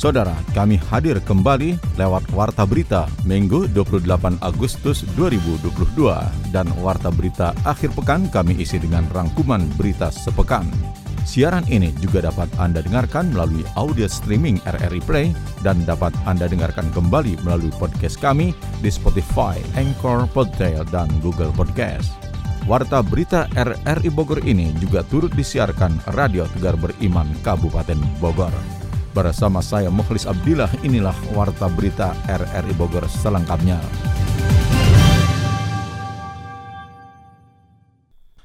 Saudara, kami hadir kembali lewat Warta Berita Minggu 28 Agustus 2022 dan Warta Berita akhir pekan kami isi dengan rangkuman berita sepekan. Siaran ini juga dapat Anda dengarkan melalui audio streaming RRI Play dan dapat Anda dengarkan kembali melalui podcast kami di Spotify, Anchor, Podtail, dan Google Podcast. Warta berita RRI Bogor ini juga turut disiarkan Radio Tegar Beriman Kabupaten Bogor. Bersama saya Mukhlis Abdillah, inilah Warta Berita RRI Bogor selengkapnya.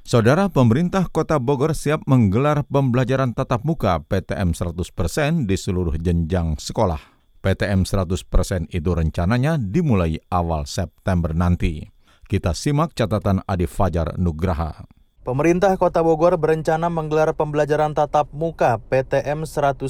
Saudara pemerintah Kota Bogor siap menggelar pembelajaran tatap muka PTM 100% di seluruh jenjang sekolah. PTM 100% itu rencananya dimulai awal September nanti. Kita simak catatan Adi Fajar Nugraha. Pemerintah Kota Bogor berencana menggelar pembelajaran tatap muka PTM 100%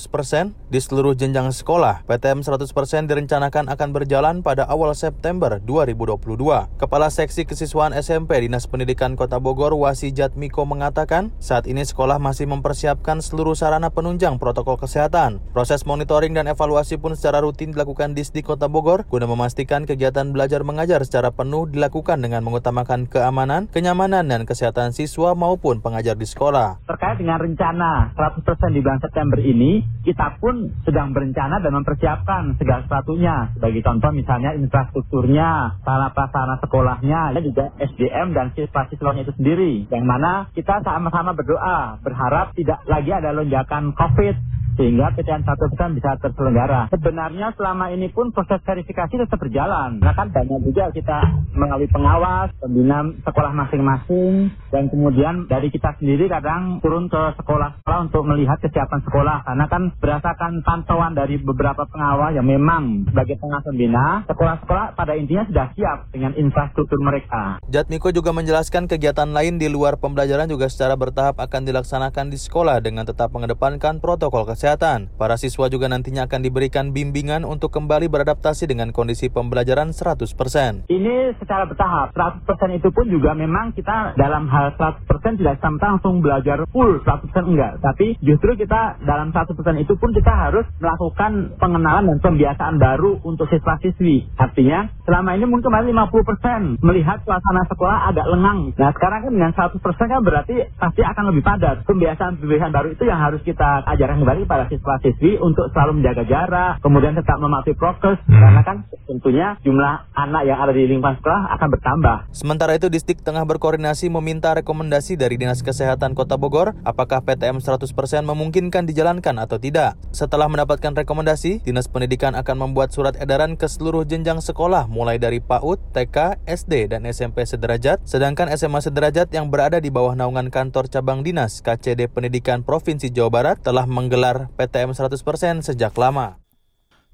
di seluruh jenjang sekolah. PTM 100% direncanakan akan berjalan pada awal September 2022. Kepala Seksi Kesiswaan SMP Dinas Pendidikan Kota Bogor Wasi Jatmiko mengatakan, saat ini sekolah masih mempersiapkan seluruh sarana penunjang protokol kesehatan. Proses monitoring dan evaluasi pun secara rutin dilakukan di Kota Bogor guna memastikan kegiatan belajar mengajar secara penuh dilakukan dengan mengutamakan keamanan, kenyamanan, dan kesehatan siswa siswa maupun pengajar di sekolah. Terkait dengan rencana 100% di bulan September ini, kita pun sedang berencana dan mempersiapkan segala sesuatunya. Sebagai contoh misalnya infrastrukturnya, sarana prasarana sekolahnya, dan juga SDM dan siswa-siswanya itu sendiri. Yang mana kita sama-sama berdoa, berharap tidak lagi ada lonjakan COVID sehingga PTN satu kan bisa terselenggara. Sebenarnya selama ini pun proses verifikasi tetap berjalan. Karena kan banyak juga kita melalui pengawas, pembina sekolah masing-masing, dan kemudian dari kita sendiri kadang turun ke sekolah-sekolah untuk melihat kesiapan sekolah. Karena kan berdasarkan pantauan dari beberapa pengawas yang memang sebagai pengawas pembina, sekolah-sekolah pada intinya sudah siap dengan infrastruktur mereka. Jatmiko juga menjelaskan kegiatan lain di luar pembelajaran juga secara bertahap akan dilaksanakan di sekolah dengan tetap mengedepankan protokol kesehatan kesehatan. Para siswa juga nantinya akan diberikan bimbingan untuk kembali beradaptasi dengan kondisi pembelajaran 100%. Ini secara bertahap. 100% itu pun juga memang kita dalam hal 100% tidak sampai langsung belajar full 100% enggak. Tapi justru kita dalam 100% itu pun kita harus melakukan pengenalan dan pembiasaan baru untuk siswa-siswi. Artinya selama ini mungkin masih 50% melihat suasana sekolah agak lengang. Nah sekarang kan dengan 100% kan berarti pasti akan lebih padat. Pembiasaan-pembiasaan baru itu yang harus kita ajarkan kembali para siswa-siswi untuk selalu menjaga jarak, kemudian tetap mematuhi prokes, hmm. karena kan tentunya jumlah anak yang ada di lingkungan sekolah akan bertambah. Sementara itu, Distrik tengah berkoordinasi meminta rekomendasi dari Dinas Kesehatan Kota Bogor, apakah PTM 100% memungkinkan dijalankan atau tidak. Setelah mendapatkan rekomendasi, Dinas Pendidikan akan membuat surat edaran ke seluruh jenjang sekolah, mulai dari PAUD, TK, SD, dan SMP sederajat, sedangkan SMA sederajat yang berada di bawah naungan kantor cabang dinas KCD Pendidikan Provinsi Jawa Barat telah menggelar PTM 100% sejak lama.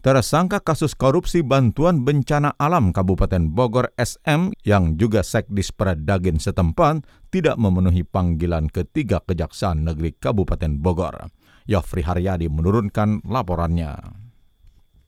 Tersangka kasus korupsi bantuan bencana alam Kabupaten Bogor SM yang juga sekdis Pradagin setempat tidak memenuhi panggilan ketiga Kejaksaan Negeri Kabupaten Bogor. Yofri Haryadi menurunkan laporannya.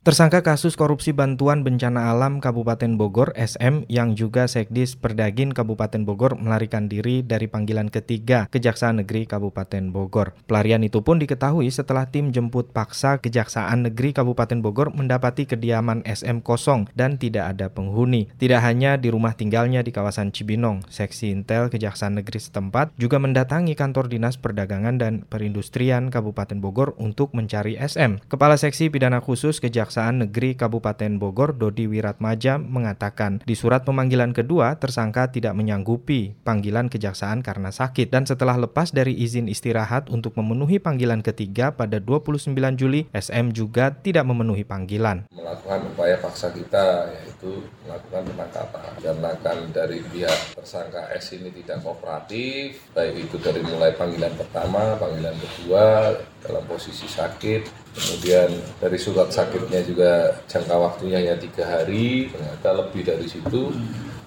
Tersangka kasus korupsi bantuan bencana alam Kabupaten Bogor SM yang juga Sekdis Perdagin Kabupaten Bogor melarikan diri dari panggilan ketiga Kejaksaan Negeri Kabupaten Bogor. Pelarian itu pun diketahui setelah tim jemput paksa Kejaksaan Negeri Kabupaten Bogor mendapati kediaman SM kosong dan tidak ada penghuni. Tidak hanya di rumah tinggalnya di kawasan Cibinong, Seksi Intel Kejaksaan Negeri setempat juga mendatangi kantor Dinas Perdagangan dan Perindustrian Kabupaten Bogor untuk mencari SM. Kepala Seksi Pidana Khusus Kejaksaan Kejaksaan Negeri Kabupaten Bogor Dodi Wiratmaja mengatakan di surat pemanggilan kedua tersangka tidak menyanggupi panggilan kejaksaan karena sakit dan setelah lepas dari izin istirahat untuk memenuhi panggilan ketiga pada 29 Juli SM juga tidak memenuhi panggilan. Melakukan upaya paksa kita yaitu melakukan penangkapan karena kan dari pihak tersangka S ini tidak kooperatif baik itu dari mulai panggilan pertama, panggilan kedua dalam posisi sakit. Kemudian dari surat sakitnya juga jangka waktunya hanya tiga hari ternyata lebih dari situ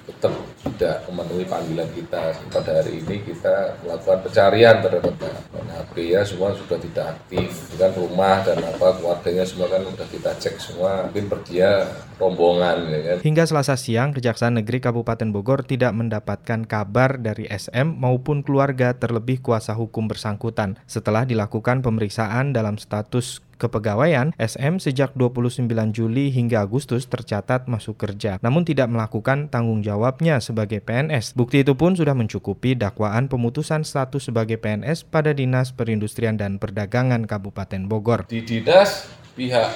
tetap tidak memenuhi panggilan kita. Pada hari ini kita melakukan pencarian terhadap dan HP ya semua sudah tidak aktif. Dengan rumah dan apa keluarganya semua kan sudah kita cek semua. Mungkin pergia rombongan ya kan. Hingga Selasa siang, Kejaksaan Negeri Kabupaten Bogor tidak mendapatkan kabar dari SM maupun keluarga terlebih kuasa hukum bersangkutan setelah dilakukan pemeriksaan dalam status kepegawaian, SM sejak 29 Juli hingga Agustus tercatat masuk kerja, namun tidak melakukan tanggung jawabnya sebagai PNS. Bukti itu pun sudah mencukupi dakwaan pemutusan status sebagai PNS pada Dinas Perindustrian dan Perdagangan Kabupaten Bogor. Di dinas pihak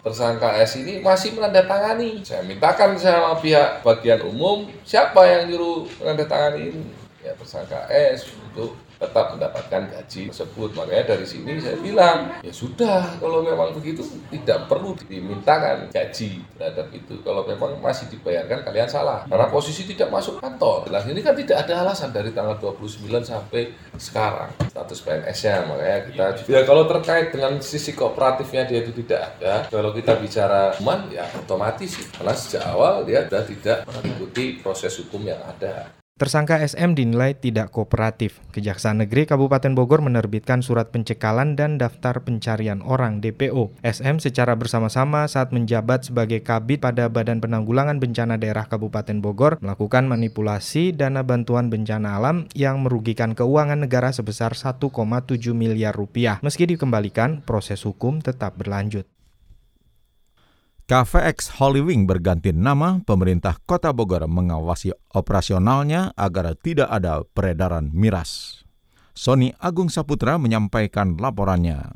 tersangka S ini masih menandatangani. Saya mintakan sama pihak bagian umum siapa yang nyuruh menandatangani ini. Ya tersangka S untuk tetap mendapatkan gaji tersebut. Makanya dari sini saya bilang, ya sudah kalau memang begitu tidak perlu dimintakan gaji terhadap itu. Kalau memang masih dibayarkan kalian salah. Karena posisi tidak masuk kantor. Nah ini kan tidak ada alasan dari tanggal 29 sampai sekarang status PNS-nya. Makanya kita ya kalau terkait dengan sisi kooperatifnya dia itu tidak ada. Kalau kita bicara hukuman ya otomatis karena sejak awal dia sudah tidak mengikuti proses hukum yang ada. Tersangka SM dinilai tidak kooperatif. Kejaksaan Negeri Kabupaten Bogor menerbitkan surat pencekalan dan daftar pencarian orang DPO. SM secara bersama-sama saat menjabat sebagai kabit pada Badan Penanggulangan Bencana Daerah Kabupaten Bogor melakukan manipulasi dana bantuan bencana alam yang merugikan keuangan negara sebesar 1,7 miliar rupiah. Meski dikembalikan, proses hukum tetap berlanjut. Cafe X Holy berganti nama, pemerintah Kota Bogor mengawasi operasionalnya agar tidak ada peredaran miras. Sony Agung Saputra menyampaikan laporannya.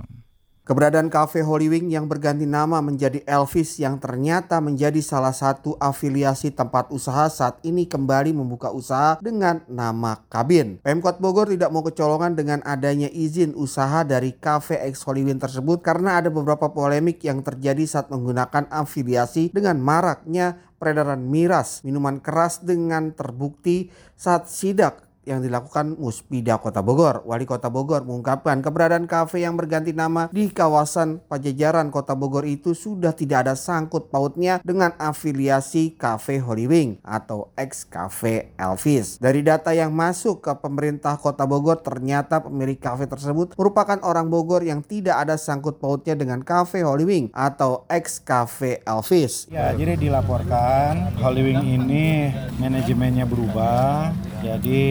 Keberadaan Cafe Holy Wing yang berganti nama menjadi Elvis yang ternyata menjadi salah satu afiliasi tempat usaha saat ini kembali membuka usaha dengan nama Kabin. Pemkot Bogor tidak mau kecolongan dengan adanya izin usaha dari Cafe X Holy Wing tersebut karena ada beberapa polemik yang terjadi saat menggunakan afiliasi dengan maraknya peredaran miras, minuman keras dengan terbukti saat sidak yang dilakukan Muspida Kota Bogor. Wali Kota Bogor mengungkapkan keberadaan kafe yang berganti nama di kawasan Pajajaran Kota Bogor itu sudah tidak ada sangkut pautnya dengan afiliasi Cafe Holy Wing atau ex Cafe Elvis. Dari data yang masuk ke pemerintah Kota Bogor ternyata pemilik kafe tersebut merupakan orang Bogor yang tidak ada sangkut pautnya dengan Cafe Holy Wing atau ex Cafe Elvis. Ya, jadi dilaporkan Holy Wing ini manajemennya berubah, jadi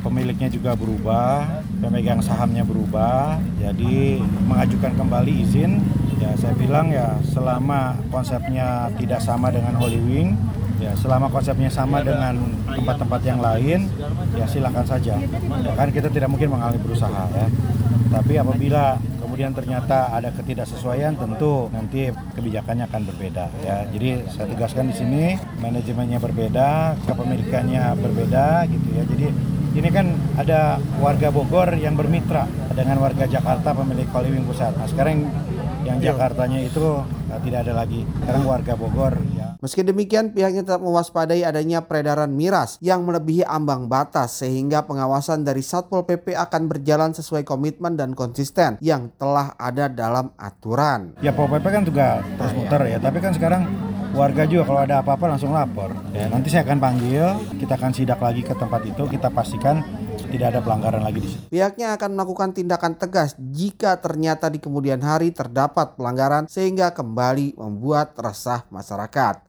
pemiliknya juga berubah, pemegang sahamnya berubah, jadi mengajukan kembali izin. Ya saya bilang ya selama konsepnya tidak sama dengan Holy Wing, ya selama konsepnya sama dengan tempat-tempat yang lain, ya silakan saja. Ya kan kita tidak mungkin mengalami berusaha ya. Tapi apabila kemudian ternyata ada ketidaksesuaian tentu nanti kebijakannya akan berbeda ya. Jadi saya tegaskan di sini manajemennya berbeda, kepemilikannya berbeda gitu ya. Jadi ini kan ada warga Bogor yang bermitra dengan warga Jakarta pemilik Koliwing Pusat. Nah sekarang yang Jakartanya itu nah, tidak ada lagi. Sekarang warga Bogor ya. Meski demikian, pihaknya tetap mewaspadai adanya peredaran miras yang melebihi ambang batas sehingga pengawasan dari Satpol PP akan berjalan sesuai komitmen dan konsisten yang telah ada dalam aturan. Ya Pol PP kan juga terus muter ya, tapi kan sekarang warga juga kalau ada apa-apa langsung lapor. Ya, nanti saya akan panggil, kita akan sidak lagi ke tempat itu, kita pastikan tidak ada pelanggaran lagi di situ. Pihaknya akan melakukan tindakan tegas jika ternyata di kemudian hari terdapat pelanggaran sehingga kembali membuat resah masyarakat.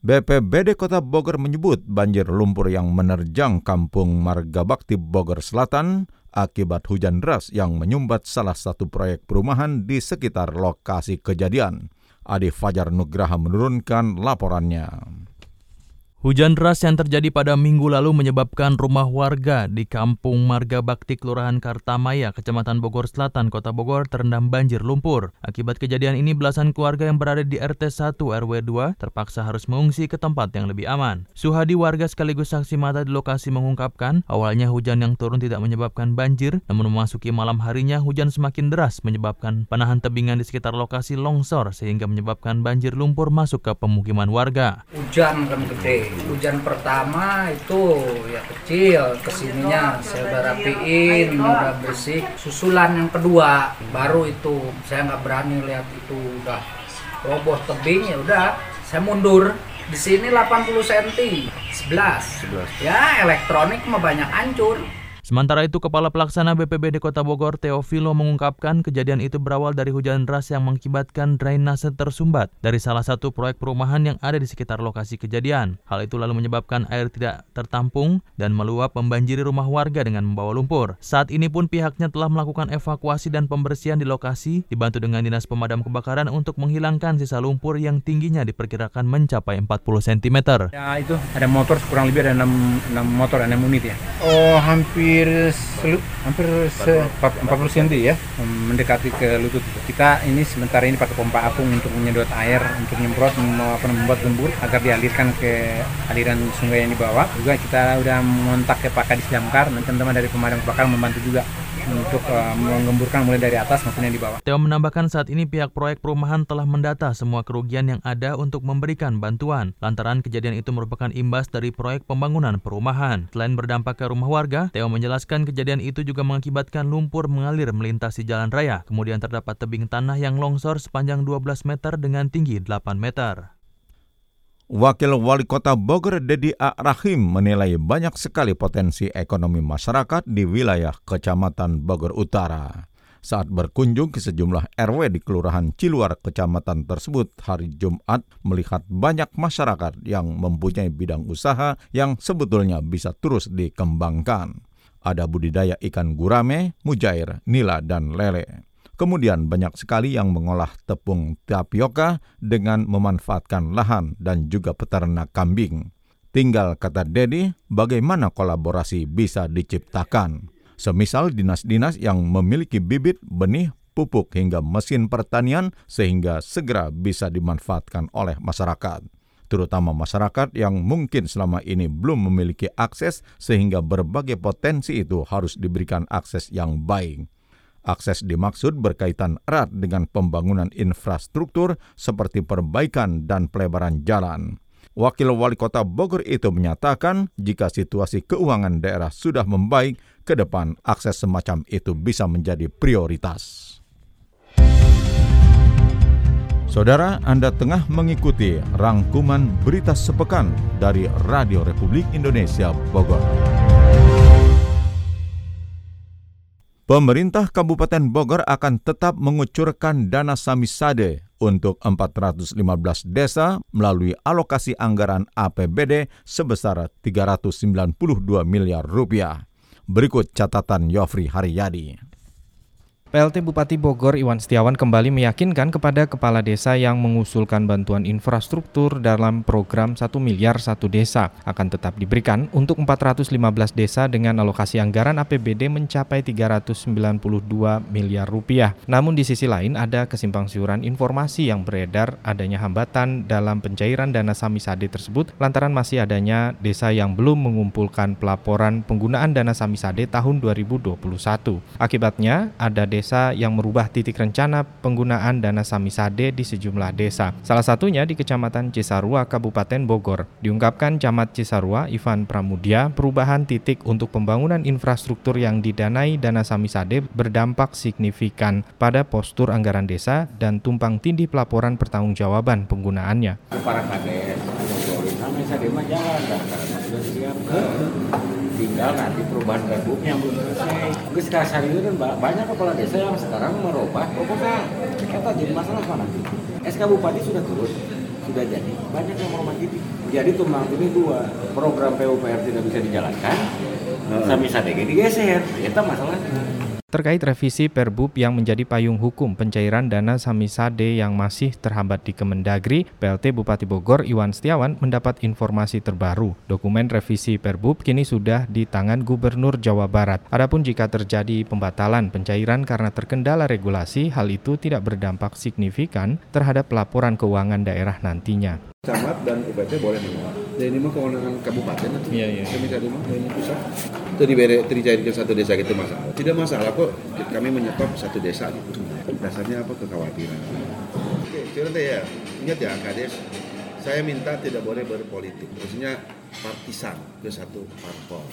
BPBD Kota Bogor menyebut banjir lumpur yang menerjang kampung Marga Bakti Bogor Selatan akibat hujan deras yang menyumbat salah satu proyek perumahan di sekitar lokasi kejadian. Adi Fajar Nugraha menurunkan laporannya. Hujan deras yang terjadi pada minggu lalu menyebabkan rumah warga di Kampung Marga Bakti Kelurahan Kartamaya, Kecamatan Bogor Selatan, Kota Bogor terendam banjir lumpur. Akibat kejadian ini belasan keluarga yang berada di RT 1 RW 2 terpaksa harus mengungsi ke tempat yang lebih aman. Suhadi warga sekaligus saksi mata di lokasi mengungkapkan, awalnya hujan yang turun tidak menyebabkan banjir, namun memasuki malam harinya hujan semakin deras menyebabkan panahan tebingan di sekitar lokasi longsor sehingga menyebabkan banjir lumpur masuk ke pemukiman warga. Hujan kan gede hujan pertama itu ya kecil ke sininya saya udah rapiin udah bersih susulan yang kedua baru itu saya nggak berani lihat itu udah roboh tebing ya udah saya mundur Di sini 80 cm, 11. 11. Ya, elektronik mah banyak hancur. Sementara itu, Kepala Pelaksana BPBD Kota Bogor, Teofilo, mengungkapkan kejadian itu berawal dari hujan deras yang mengakibatkan drainase tersumbat dari salah satu proyek perumahan yang ada di sekitar lokasi kejadian. Hal itu lalu menyebabkan air tidak tertampung dan meluap membanjiri rumah warga dengan membawa lumpur. Saat ini pun pihaknya telah melakukan evakuasi dan pembersihan di lokasi, dibantu dengan Dinas Pemadam Kebakaran untuk menghilangkan sisa lumpur yang tingginya diperkirakan mencapai 40 cm. Ya, itu ada motor kurang lebih ada 6, 6 motor, 6 unit ya. Oh, hampir hampir selu, hampir se, 40 cm ya mendekati ke lutut. Kita ini sementara ini pakai pompa apung untuk menyedot air untuk nyemprot membuat gembur agar dialirkan ke aliran sungai yang dibawa. Juga kita udah mengontak ke Pak Kadis Damkar dan teman-teman dari pemadam kebakaran membantu juga untuk uh, menggemburkan mulai dari atas maupun yang di bawah. Teo menambahkan saat ini pihak proyek perumahan telah mendata semua kerugian yang ada untuk memberikan bantuan. Lantaran kejadian itu merupakan imbas dari proyek pembangunan perumahan. Selain berdampak ke rumah warga, Teo menjelaskan kejadian itu juga mengakibatkan lumpur mengalir melintasi jalan raya. Kemudian terdapat tebing tanah yang longsor sepanjang 12 meter dengan tinggi 8 meter. Wakil Wali Kota Bogor Dedi A. Rahim menilai banyak sekali potensi ekonomi masyarakat di wilayah Kecamatan Bogor Utara. Saat berkunjung ke sejumlah RW di Kelurahan Ciluar Kecamatan tersebut hari Jumat melihat banyak masyarakat yang mempunyai bidang usaha yang sebetulnya bisa terus dikembangkan. Ada budidaya ikan gurame, mujair, nila, dan lele. Kemudian banyak sekali yang mengolah tepung tapioka dengan memanfaatkan lahan dan juga peternak kambing. Tinggal kata Dedi, bagaimana kolaborasi bisa diciptakan. Semisal dinas-dinas yang memiliki bibit, benih, pupuk hingga mesin pertanian sehingga segera bisa dimanfaatkan oleh masyarakat terutama masyarakat yang mungkin selama ini belum memiliki akses sehingga berbagai potensi itu harus diberikan akses yang baik. Akses dimaksud berkaitan erat dengan pembangunan infrastruktur seperti perbaikan dan pelebaran jalan. Wakil Wali Kota Bogor itu menyatakan jika situasi keuangan daerah sudah membaik, ke depan akses semacam itu bisa menjadi prioritas. Saudara, Anda tengah mengikuti rangkuman berita sepekan dari Radio Republik Indonesia Bogor. Pemerintah Kabupaten Bogor akan tetap mengucurkan dana samisade untuk 415 desa melalui alokasi anggaran APBD sebesar 392 miliar rupiah. Berikut catatan Yofri Haryadi. PLT Bupati Bogor Iwan Setiawan kembali meyakinkan kepada kepala desa yang mengusulkan bantuan infrastruktur dalam program 1 miliar satu desa akan tetap diberikan untuk 415 desa dengan alokasi anggaran APBD mencapai 392 miliar rupiah. Namun di sisi lain ada kesimpang siuran informasi yang beredar adanya hambatan dalam pencairan dana Samisade tersebut lantaran masih adanya desa yang belum mengumpulkan pelaporan penggunaan dana Samisade tahun 2021. Akibatnya ada desa desa yang merubah titik rencana penggunaan dana Samisade di sejumlah desa. Salah satunya di Kecamatan Cisarua, Kabupaten Bogor. Diungkapkan Camat Cisarua, Ivan Pramudia, perubahan titik untuk pembangunan infrastruktur yang didanai dana Samisade berdampak signifikan pada postur anggaran desa dan tumpang tindih pelaporan pertanggungjawaban penggunaannya. Para kades, Samisade mah tinggal nanti perubahan perbuknya belum selesai. Mungkin sekarang itu kan banyak kepala desa yang sekarang merubah proposal. Kata jadi masalah apa nanti? SK Bupati sudah turun, sudah jadi. Banyak yang merubah titik. Jadi tumbang ini dua, program PUPR tidak bisa dijalankan, hmm. sami sadege digeser. Itu masalahnya terkait revisi Perbub yang menjadi payung hukum pencairan dana Samisade yang masih terhambat di Kemendagri, PLT Bupati Bogor Iwan Setiawan mendapat informasi terbaru. Dokumen revisi Perbub kini sudah di tangan Gubernur Jawa Barat. Adapun jika terjadi pembatalan pencairan karena terkendala regulasi, hal itu tidak berdampak signifikan terhadap laporan keuangan daerah nantinya. Camat dan UPT boleh menolak. Dan ini mah kewenangan kabupaten atau iya, iya. kami tadi mah dari pusat. Itu diberi terjadi satu desa gitu masalah. Tidak masalah kok kami menyetop satu desa gitu. Dasarnya apa kekhawatiran. Oke, cerita ya. Ingat ya Kades, saya minta tidak boleh berpolitik. Maksudnya partisan ke satu parpol.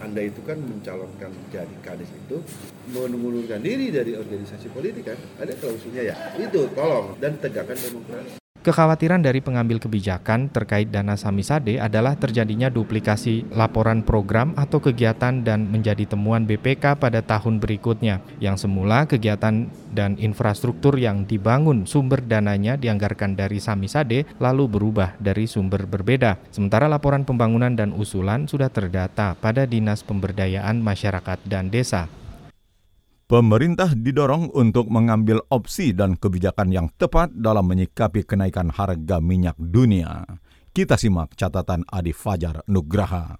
Anda itu kan mencalonkan jadi kades itu mengundurkan diri dari organisasi politik kan ada klausulnya ya itu tolong dan tegakkan demokrasi Kekhawatiran dari pengambil kebijakan terkait dana Samisade adalah terjadinya duplikasi laporan program atau kegiatan dan menjadi temuan BPK pada tahun berikutnya. Yang semula kegiatan dan infrastruktur yang dibangun sumber dananya dianggarkan dari Samisade lalu berubah dari sumber berbeda. Sementara laporan pembangunan dan usulan sudah terdata pada Dinas Pemberdayaan Masyarakat dan Desa. Pemerintah didorong untuk mengambil opsi dan kebijakan yang tepat dalam menyikapi kenaikan harga minyak dunia. Kita simak catatan Adi Fajar Nugraha.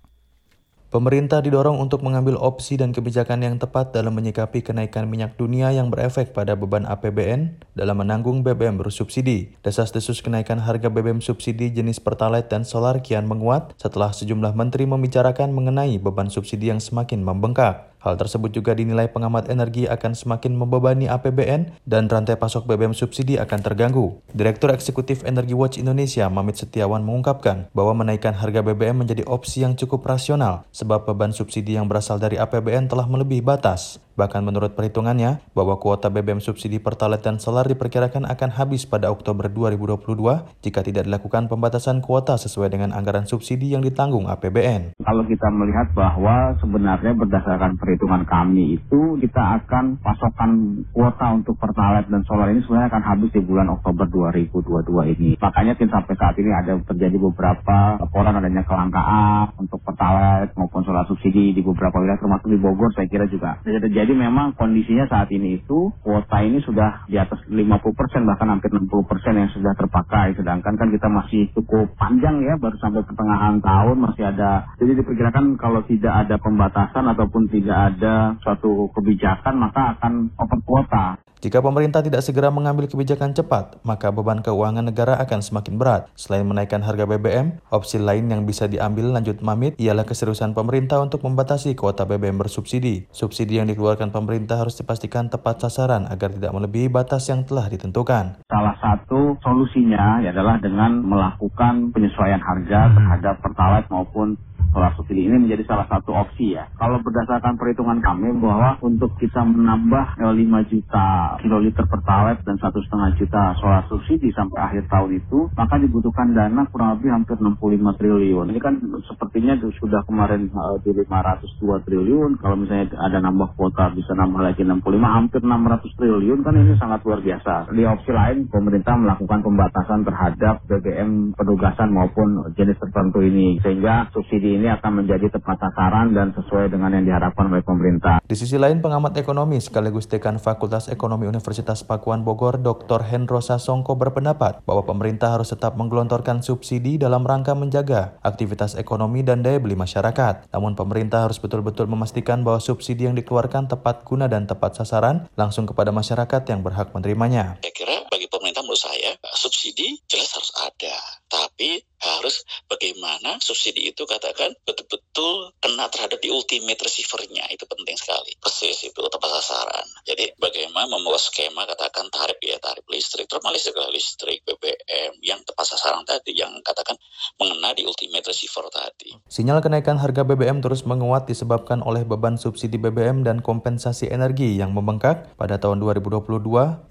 Pemerintah didorong untuk mengambil opsi dan kebijakan yang tepat dalam menyikapi kenaikan minyak dunia yang berefek pada beban APBN dalam menanggung BBM bersubsidi. Desas-desus kenaikan harga BBM subsidi jenis Pertalite dan Solar kian menguat setelah sejumlah menteri membicarakan mengenai beban subsidi yang semakin membengkak. Hal tersebut juga dinilai pengamat energi akan semakin membebani APBN dan rantai pasok BBM subsidi akan terganggu. Direktur Eksekutif Energi Watch Indonesia, Mamit Setiawan mengungkapkan bahwa menaikkan harga BBM menjadi opsi yang cukup rasional sebab beban subsidi yang berasal dari APBN telah melebihi batas. Bahkan menurut perhitungannya, bahwa kuota BBM subsidi Pertalite dan Solar diperkirakan akan habis pada Oktober 2022 jika tidak dilakukan pembatasan kuota sesuai dengan anggaran subsidi yang ditanggung APBN. Kalau kita melihat bahwa sebenarnya berdasarkan perhitungan kami itu kita akan pasokan kuota untuk Pertalite dan Solar ini sebenarnya akan habis di bulan Oktober 2022 ini. Makanya tim sampai saat ini ada terjadi beberapa laporan adanya kelangkaan untuk Pertalite maupun solar subsidi di beberapa wilayah termasuk di Bogor saya kira juga terjadi jadi memang kondisinya saat ini itu kuota ini sudah di atas 50 persen bahkan hampir 60 persen yang sudah terpakai. Sedangkan kan kita masih cukup panjang ya baru sampai pertengahan tahun masih ada. Jadi diperkirakan kalau tidak ada pembatasan ataupun tidak ada suatu kebijakan maka akan over kuota. Jika pemerintah tidak segera mengambil kebijakan cepat, maka beban keuangan negara akan semakin berat. Selain menaikkan harga BBM, opsi lain yang bisa diambil lanjut Mamit ialah keseriusan pemerintah untuk membatasi kuota BBM bersubsidi. Subsidi yang dikeluarkan pemerintah harus dipastikan tepat sasaran agar tidak melebihi batas yang telah ditentukan. Salah satu solusinya adalah dengan melakukan penyesuaian harga terhadap Pertalite maupun solar subsidi ini menjadi salah satu opsi ya. Kalau berdasarkan perhitungan kami bahwa untuk kita menambah 5 juta kiloliter pertalite dan satu setengah juta solar subsidi sampai akhir tahun itu, maka dibutuhkan dana kurang lebih hampir 65 triliun. Ini kan sepertinya sudah kemarin uh, di 502 triliun. Kalau misalnya ada nambah kuota bisa nambah lagi 65, hampir 600 triliun kan ini sangat luar biasa. Di opsi lain, pemerintah melakukan pembatasan terhadap BBM penugasan maupun jenis tertentu ini sehingga subsidi akan menjadi tepat sasaran dan sesuai dengan yang diharapkan oleh pemerintah. Di sisi lain, pengamat ekonomi sekaligus dekan Fakultas Ekonomi Universitas Pakuan Bogor, Dr. Hendro Sasongko berpendapat bahwa pemerintah harus tetap menggelontorkan subsidi dalam rangka menjaga aktivitas ekonomi dan daya beli masyarakat. Namun pemerintah harus betul-betul memastikan bahwa subsidi yang dikeluarkan tepat guna dan tepat sasaran langsung kepada masyarakat yang berhak menerimanya. Saya kira bagi pemerintah menurut saya subsidi jelas harus ada, tapi harus bagaimana subsidi itu katakan betul-betul kena terhadap di ultimate receivernya. Itu penting sekali. Persis itu tepat sasaran. Jadi bagaimana membuat skema katakan tarif ya tarif listrik termasuk juga listrik BBM yang tepat sasaran tadi yang katakan mengena di ultimate receiver tadi. Sinyal kenaikan harga BBM terus menguat disebabkan oleh beban subsidi BBM dan kompensasi energi yang membengkak pada tahun 2022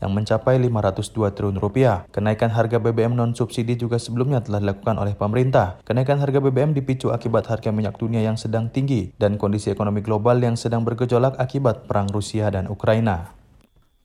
yang mencapai 502 triliun rupiah. Kenaikan harga BBM non subsidi juga sebelumnya telah dilakukan oleh pemerintah. Kenaikan harga BBM dipicu akibat harga minyak dunia yang sedang tinggi dan kondisi ekonomi global yang sedang bergejolak akibat perang Rusia dan Ukraina.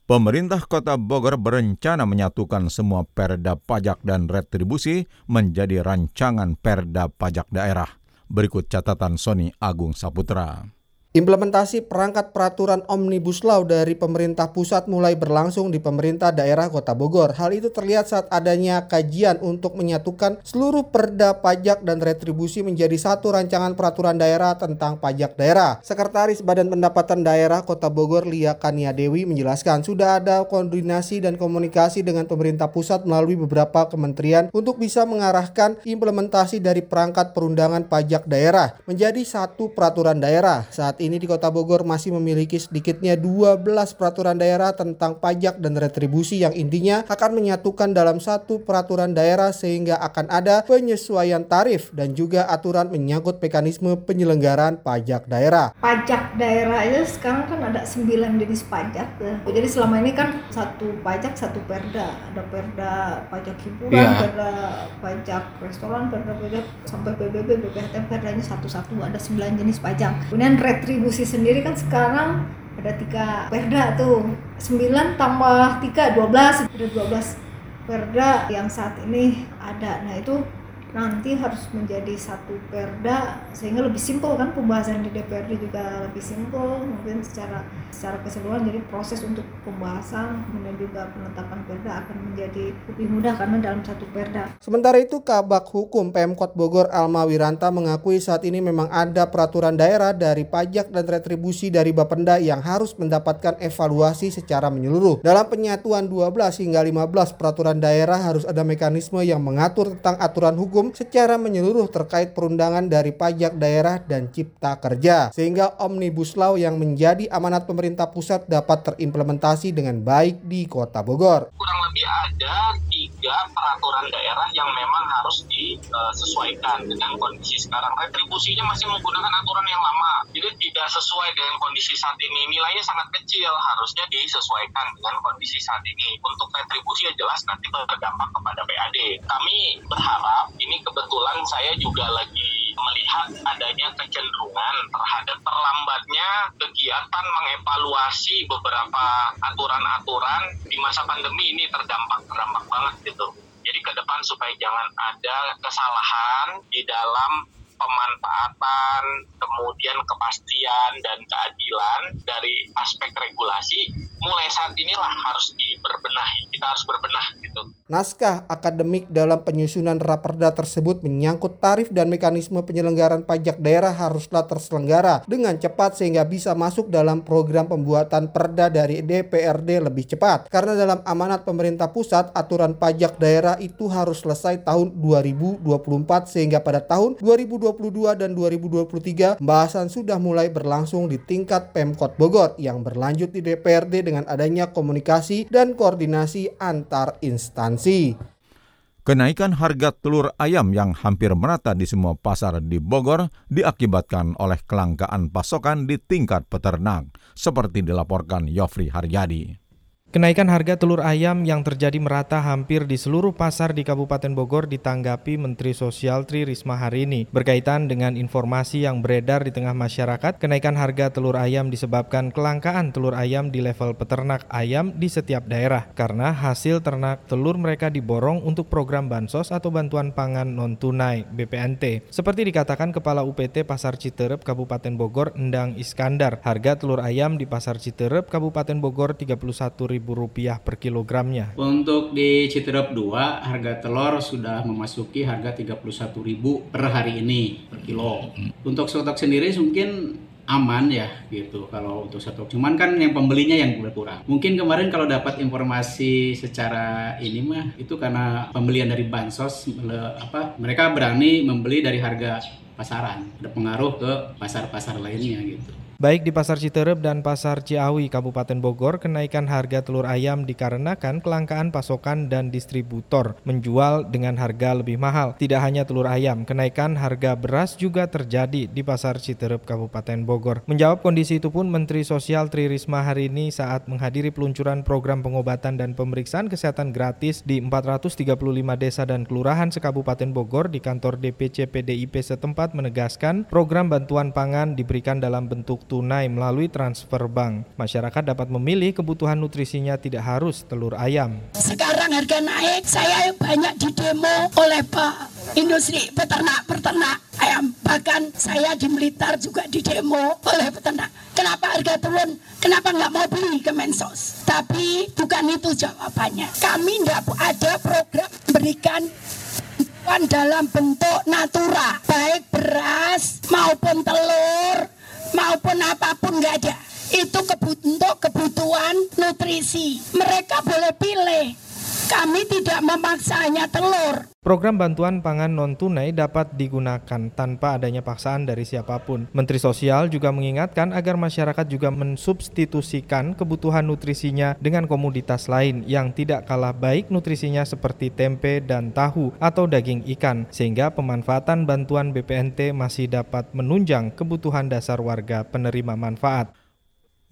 Pemerintah Kota Bogor berencana menyatukan semua perda pajak dan retribusi menjadi rancangan perda pajak daerah. Berikut catatan Sony Agung Saputra. Implementasi perangkat peraturan Omnibus Law dari pemerintah pusat mulai berlangsung di pemerintah daerah Kota Bogor. Hal itu terlihat saat adanya kajian untuk menyatukan seluruh perda pajak dan retribusi menjadi satu rancangan peraturan daerah tentang pajak daerah. Sekretaris Badan Pendapatan Daerah Kota Bogor Lia Kania Dewi menjelaskan sudah ada koordinasi dan komunikasi dengan pemerintah pusat melalui beberapa kementerian untuk bisa mengarahkan implementasi dari perangkat perundangan pajak daerah menjadi satu peraturan daerah. Saat ini di Kota Bogor masih memiliki sedikitnya 12 peraturan daerah tentang pajak dan retribusi yang intinya akan menyatukan dalam satu peraturan daerah sehingga akan ada penyesuaian tarif dan juga aturan menyangkut mekanisme penyelenggaraan pajak daerah. Pajak daerah itu sekarang kan ada 9 jenis pajak ya. Jadi selama ini kan satu pajak satu perda. Ada perda pajak hiburan, yeah. perda pajak restoran, perda pajak sampai PBB, BPHT, perdanya satu-satu ada 9 jenis pajak. Kemudian retribusi sendiri kan sekarang ada tiga perda tuh. 9 tambah 3 12 ada 12 perda yang saat ini ada. Nah itu nanti harus menjadi satu perda sehingga lebih simpel kan pembahasan di DPRD juga lebih simpel mungkin secara secara keseluruhan jadi proses untuk pembahasan kemudian juga penetapan perda akan menjadi lebih mudah karena dalam satu perda. Sementara itu Kabak Hukum Pemkot Bogor Alma Wiranta mengakui saat ini memang ada peraturan daerah dari pajak dan retribusi dari Bapenda yang harus mendapatkan evaluasi secara menyeluruh. Dalam penyatuan 12 hingga 15 peraturan daerah harus ada mekanisme yang mengatur tentang aturan hukum hukum secara menyeluruh terkait perundangan dari pajak daerah dan cipta kerja sehingga Omnibus Law yang menjadi amanat pemerintah pusat dapat terimplementasi dengan baik di Kota Bogor. Kurang lebih ada tiga peraturan daerah yang memang harus disesuaikan dengan kondisi sekarang. Retribusinya masih menggunakan aturan yang lama, jadi tidak sesuai dengan kondisi saat ini. Nilainya sangat kecil, harusnya disesuaikan dengan kondisi saat ini. Untuk retribusi ya jelas nanti berdampak kepada PAD. Kami berharap ini ini kebetulan saya juga lagi melihat adanya kecenderungan terhadap terlambatnya kegiatan mengevaluasi beberapa aturan-aturan di masa pandemi ini terdampak terdampak banget gitu. Jadi ke depan supaya jangan ada kesalahan di dalam pemanfaatan, kemudian kepastian dan keadilan dari aspek regulasi mulai saat inilah harus diberbenahi. Kita harus berbenah gitu. Naskah akademik dalam penyusunan raperda tersebut menyangkut tarif dan mekanisme penyelenggaraan pajak daerah haruslah terselenggara dengan cepat sehingga bisa masuk dalam program pembuatan perda dari DPRD lebih cepat. Karena dalam amanat pemerintah pusat aturan pajak daerah itu harus selesai tahun 2024 sehingga pada tahun 2022 dan 2023 pembahasan sudah mulai berlangsung di tingkat Pemkot Bogor yang berlanjut di DPRD dengan adanya komunikasi dan koordinasi antar instansi instansi. Kenaikan harga telur ayam yang hampir merata di semua pasar di Bogor diakibatkan oleh kelangkaan pasokan di tingkat peternak, seperti dilaporkan Yofri Haryadi. Kenaikan harga telur ayam yang terjadi merata hampir di seluruh pasar di Kabupaten Bogor ditanggapi Menteri Sosial Tri Risma hari ini. Berkaitan dengan informasi yang beredar di tengah masyarakat, kenaikan harga telur ayam disebabkan kelangkaan telur ayam di level peternak ayam di setiap daerah karena hasil ternak telur mereka diborong untuk program bansos atau bantuan pangan non tunai (BPNT). Seperti dikatakan Kepala UPT Pasar Citerep Kabupaten Bogor Endang Iskandar, harga telur ayam di Pasar Citerep Kabupaten Bogor 31.000 Rp15.000 per kilogramnya. Untuk di Citerep 2, harga telur sudah memasuki harga Rp31.000 per hari ini per kilo. Untuk stok sendiri mungkin aman ya gitu kalau untuk satu cuman kan yang pembelinya yang berkurang mungkin kemarin kalau dapat informasi secara ini mah itu karena pembelian dari bansos apa mereka berani membeli dari harga pasaran ada pengaruh ke pasar-pasar lainnya gitu Baik di Pasar Citerep dan Pasar Ciawi, Kabupaten Bogor, kenaikan harga telur ayam dikarenakan kelangkaan pasokan dan distributor menjual dengan harga lebih mahal. Tidak hanya telur ayam, kenaikan harga beras juga terjadi di Pasar Citerep, Kabupaten Bogor. Menjawab kondisi itu pun Menteri Sosial Tri Risma hari ini saat menghadiri peluncuran program pengobatan dan pemeriksaan kesehatan gratis di 435 desa dan kelurahan sekabupaten Bogor di kantor DPC PDIP setempat menegaskan program bantuan pangan diberikan dalam bentuk tunai melalui transfer bank. Masyarakat dapat memilih kebutuhan nutrisinya tidak harus telur ayam. Sekarang harga naik, saya banyak di demo oleh Pak industri peternak-peternak ayam. Bahkan saya di Blitar juga di demo oleh peternak. Kenapa harga turun? Kenapa nggak mau beli ke Mensos? Tapi bukan itu jawabannya. Kami tidak ada program berikan dalam bentuk natura, baik beras maupun telur maupun apa pun nggak ada. Itu untuk kebutuhan nutrisi. Mereka boleh pilih. Kami tidak memaksanya telur. Program bantuan pangan non-tunai dapat digunakan tanpa adanya paksaan dari siapa pun. Menteri Sosial juga mengingatkan agar masyarakat juga mensubstitusikan kebutuhan nutrisinya dengan komoditas lain yang tidak kalah baik nutrisinya seperti tempe dan tahu atau daging ikan, sehingga pemanfaatan bantuan BPNT masih dapat menunjang kebutuhan dasar warga penerima manfaat.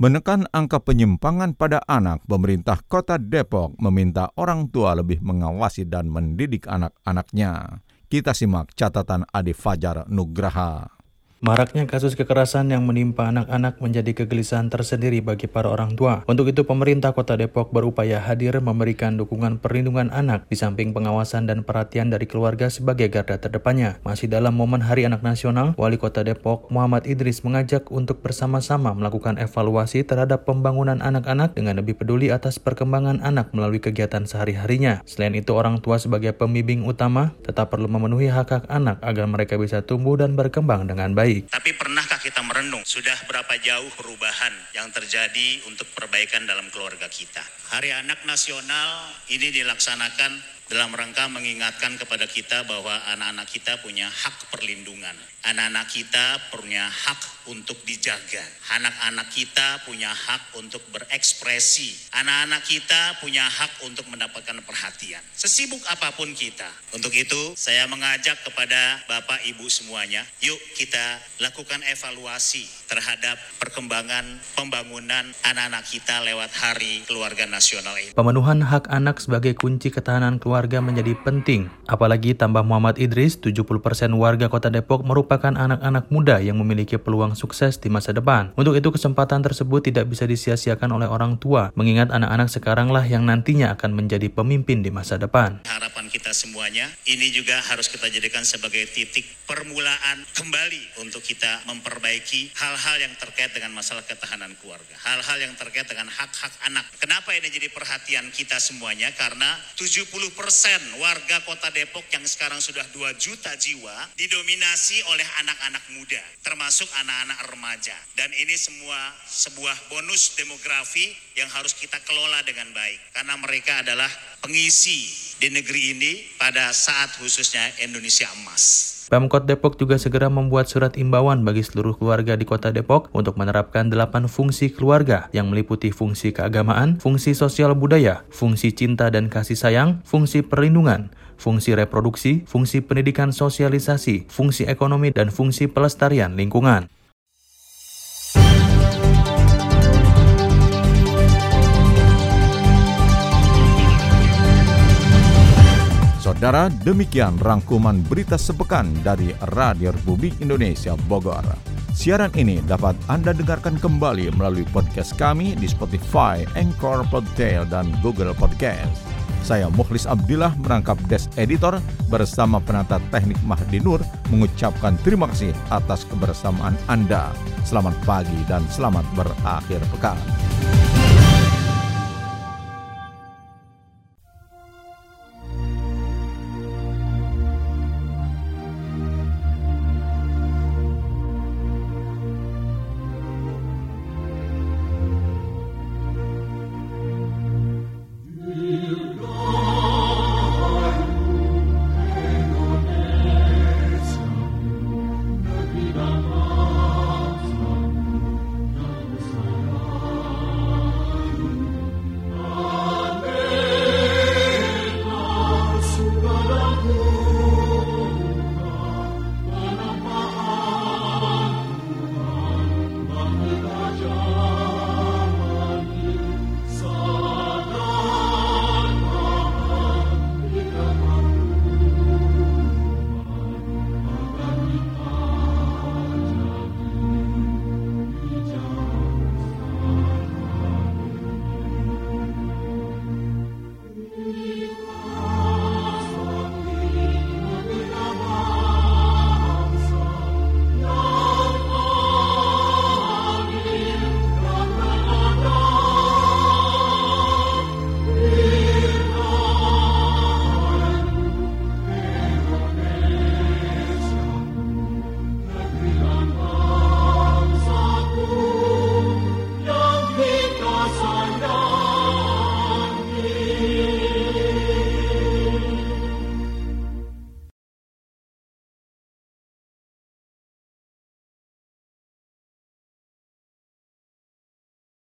Menekan angka penyimpangan pada anak, pemerintah Kota Depok meminta orang tua lebih mengawasi dan mendidik anak-anaknya. Kita simak catatan Adi Fajar Nugraha. Maraknya kasus kekerasan yang menimpa anak-anak menjadi kegelisahan tersendiri bagi para orang tua. Untuk itu, pemerintah Kota Depok berupaya hadir memberikan dukungan perlindungan anak di samping pengawasan dan perhatian dari keluarga sebagai garda terdepannya. Masih dalam momen Hari Anak Nasional, Wali Kota Depok Muhammad Idris mengajak untuk bersama-sama melakukan evaluasi terhadap pembangunan anak-anak dengan lebih peduli atas perkembangan anak melalui kegiatan sehari-harinya. Selain itu, orang tua sebagai pembimbing utama tetap perlu memenuhi hak-hak anak agar mereka bisa tumbuh dan berkembang dengan baik baik. Tapi pernahkah kita merenung sudah berapa jauh perubahan yang terjadi untuk perbaikan dalam keluarga kita? Hari Anak Nasional ini dilaksanakan dalam rangka mengingatkan kepada kita bahwa anak-anak kita punya hak perlindungan. Anak-anak kita punya hak untuk dijaga. Anak-anak kita punya hak untuk berekspresi. Anak-anak kita punya hak untuk mendapatkan perhatian. Sesibuk apa pun kita. Untuk itu, saya mengajak kepada Bapak Ibu semuanya, yuk kita lakukan evaluasi terhadap perkembangan pembangunan anak-anak kita lewat Hari Keluarga Nasional ini. Pemenuhan hak anak sebagai kunci ketahanan keluarga menjadi penting. Apalagi tambah Muhammad Idris, 70% warga Kota Depok merupakan merupakan anak-anak muda yang memiliki peluang sukses di masa depan. Untuk itu kesempatan tersebut tidak bisa disia-siakan oleh orang tua, mengingat anak-anak sekaranglah yang nantinya akan menjadi pemimpin di masa depan. Harapan kita semuanya, ini juga harus kita jadikan sebagai titik permulaan kembali untuk kita memperbaiki hal-hal yang terkait dengan masalah ketahanan keluarga. Hal-hal yang terkait dengan hak-hak anak. Kenapa ini jadi perhatian kita semuanya? Karena 70% warga kota Depok yang sekarang sudah 2 juta jiwa didominasi oleh oleh anak-anak muda, termasuk anak-anak remaja. Dan ini semua sebuah bonus demografi yang harus kita kelola dengan baik. Karena mereka adalah pengisi di negeri ini pada saat khususnya Indonesia emas. Pemkot Depok juga segera membuat surat imbauan bagi seluruh keluarga di kota Depok untuk menerapkan delapan fungsi keluarga yang meliputi fungsi keagamaan, fungsi sosial budaya, fungsi cinta dan kasih sayang, fungsi perlindungan, fungsi reproduksi, fungsi pendidikan sosialisasi, fungsi ekonomi, dan fungsi pelestarian lingkungan. Saudara, demikian rangkuman berita sepekan dari Radio Republik Indonesia Bogor. Siaran ini dapat Anda dengarkan kembali melalui podcast kami di Spotify, Anchor, Podtail, dan Google Podcast. Saya Mukhlis Abdillah merangkap Des Editor bersama penata teknik Mahdi Nur mengucapkan terima kasih atas kebersamaan Anda. Selamat pagi dan selamat berakhir pekan.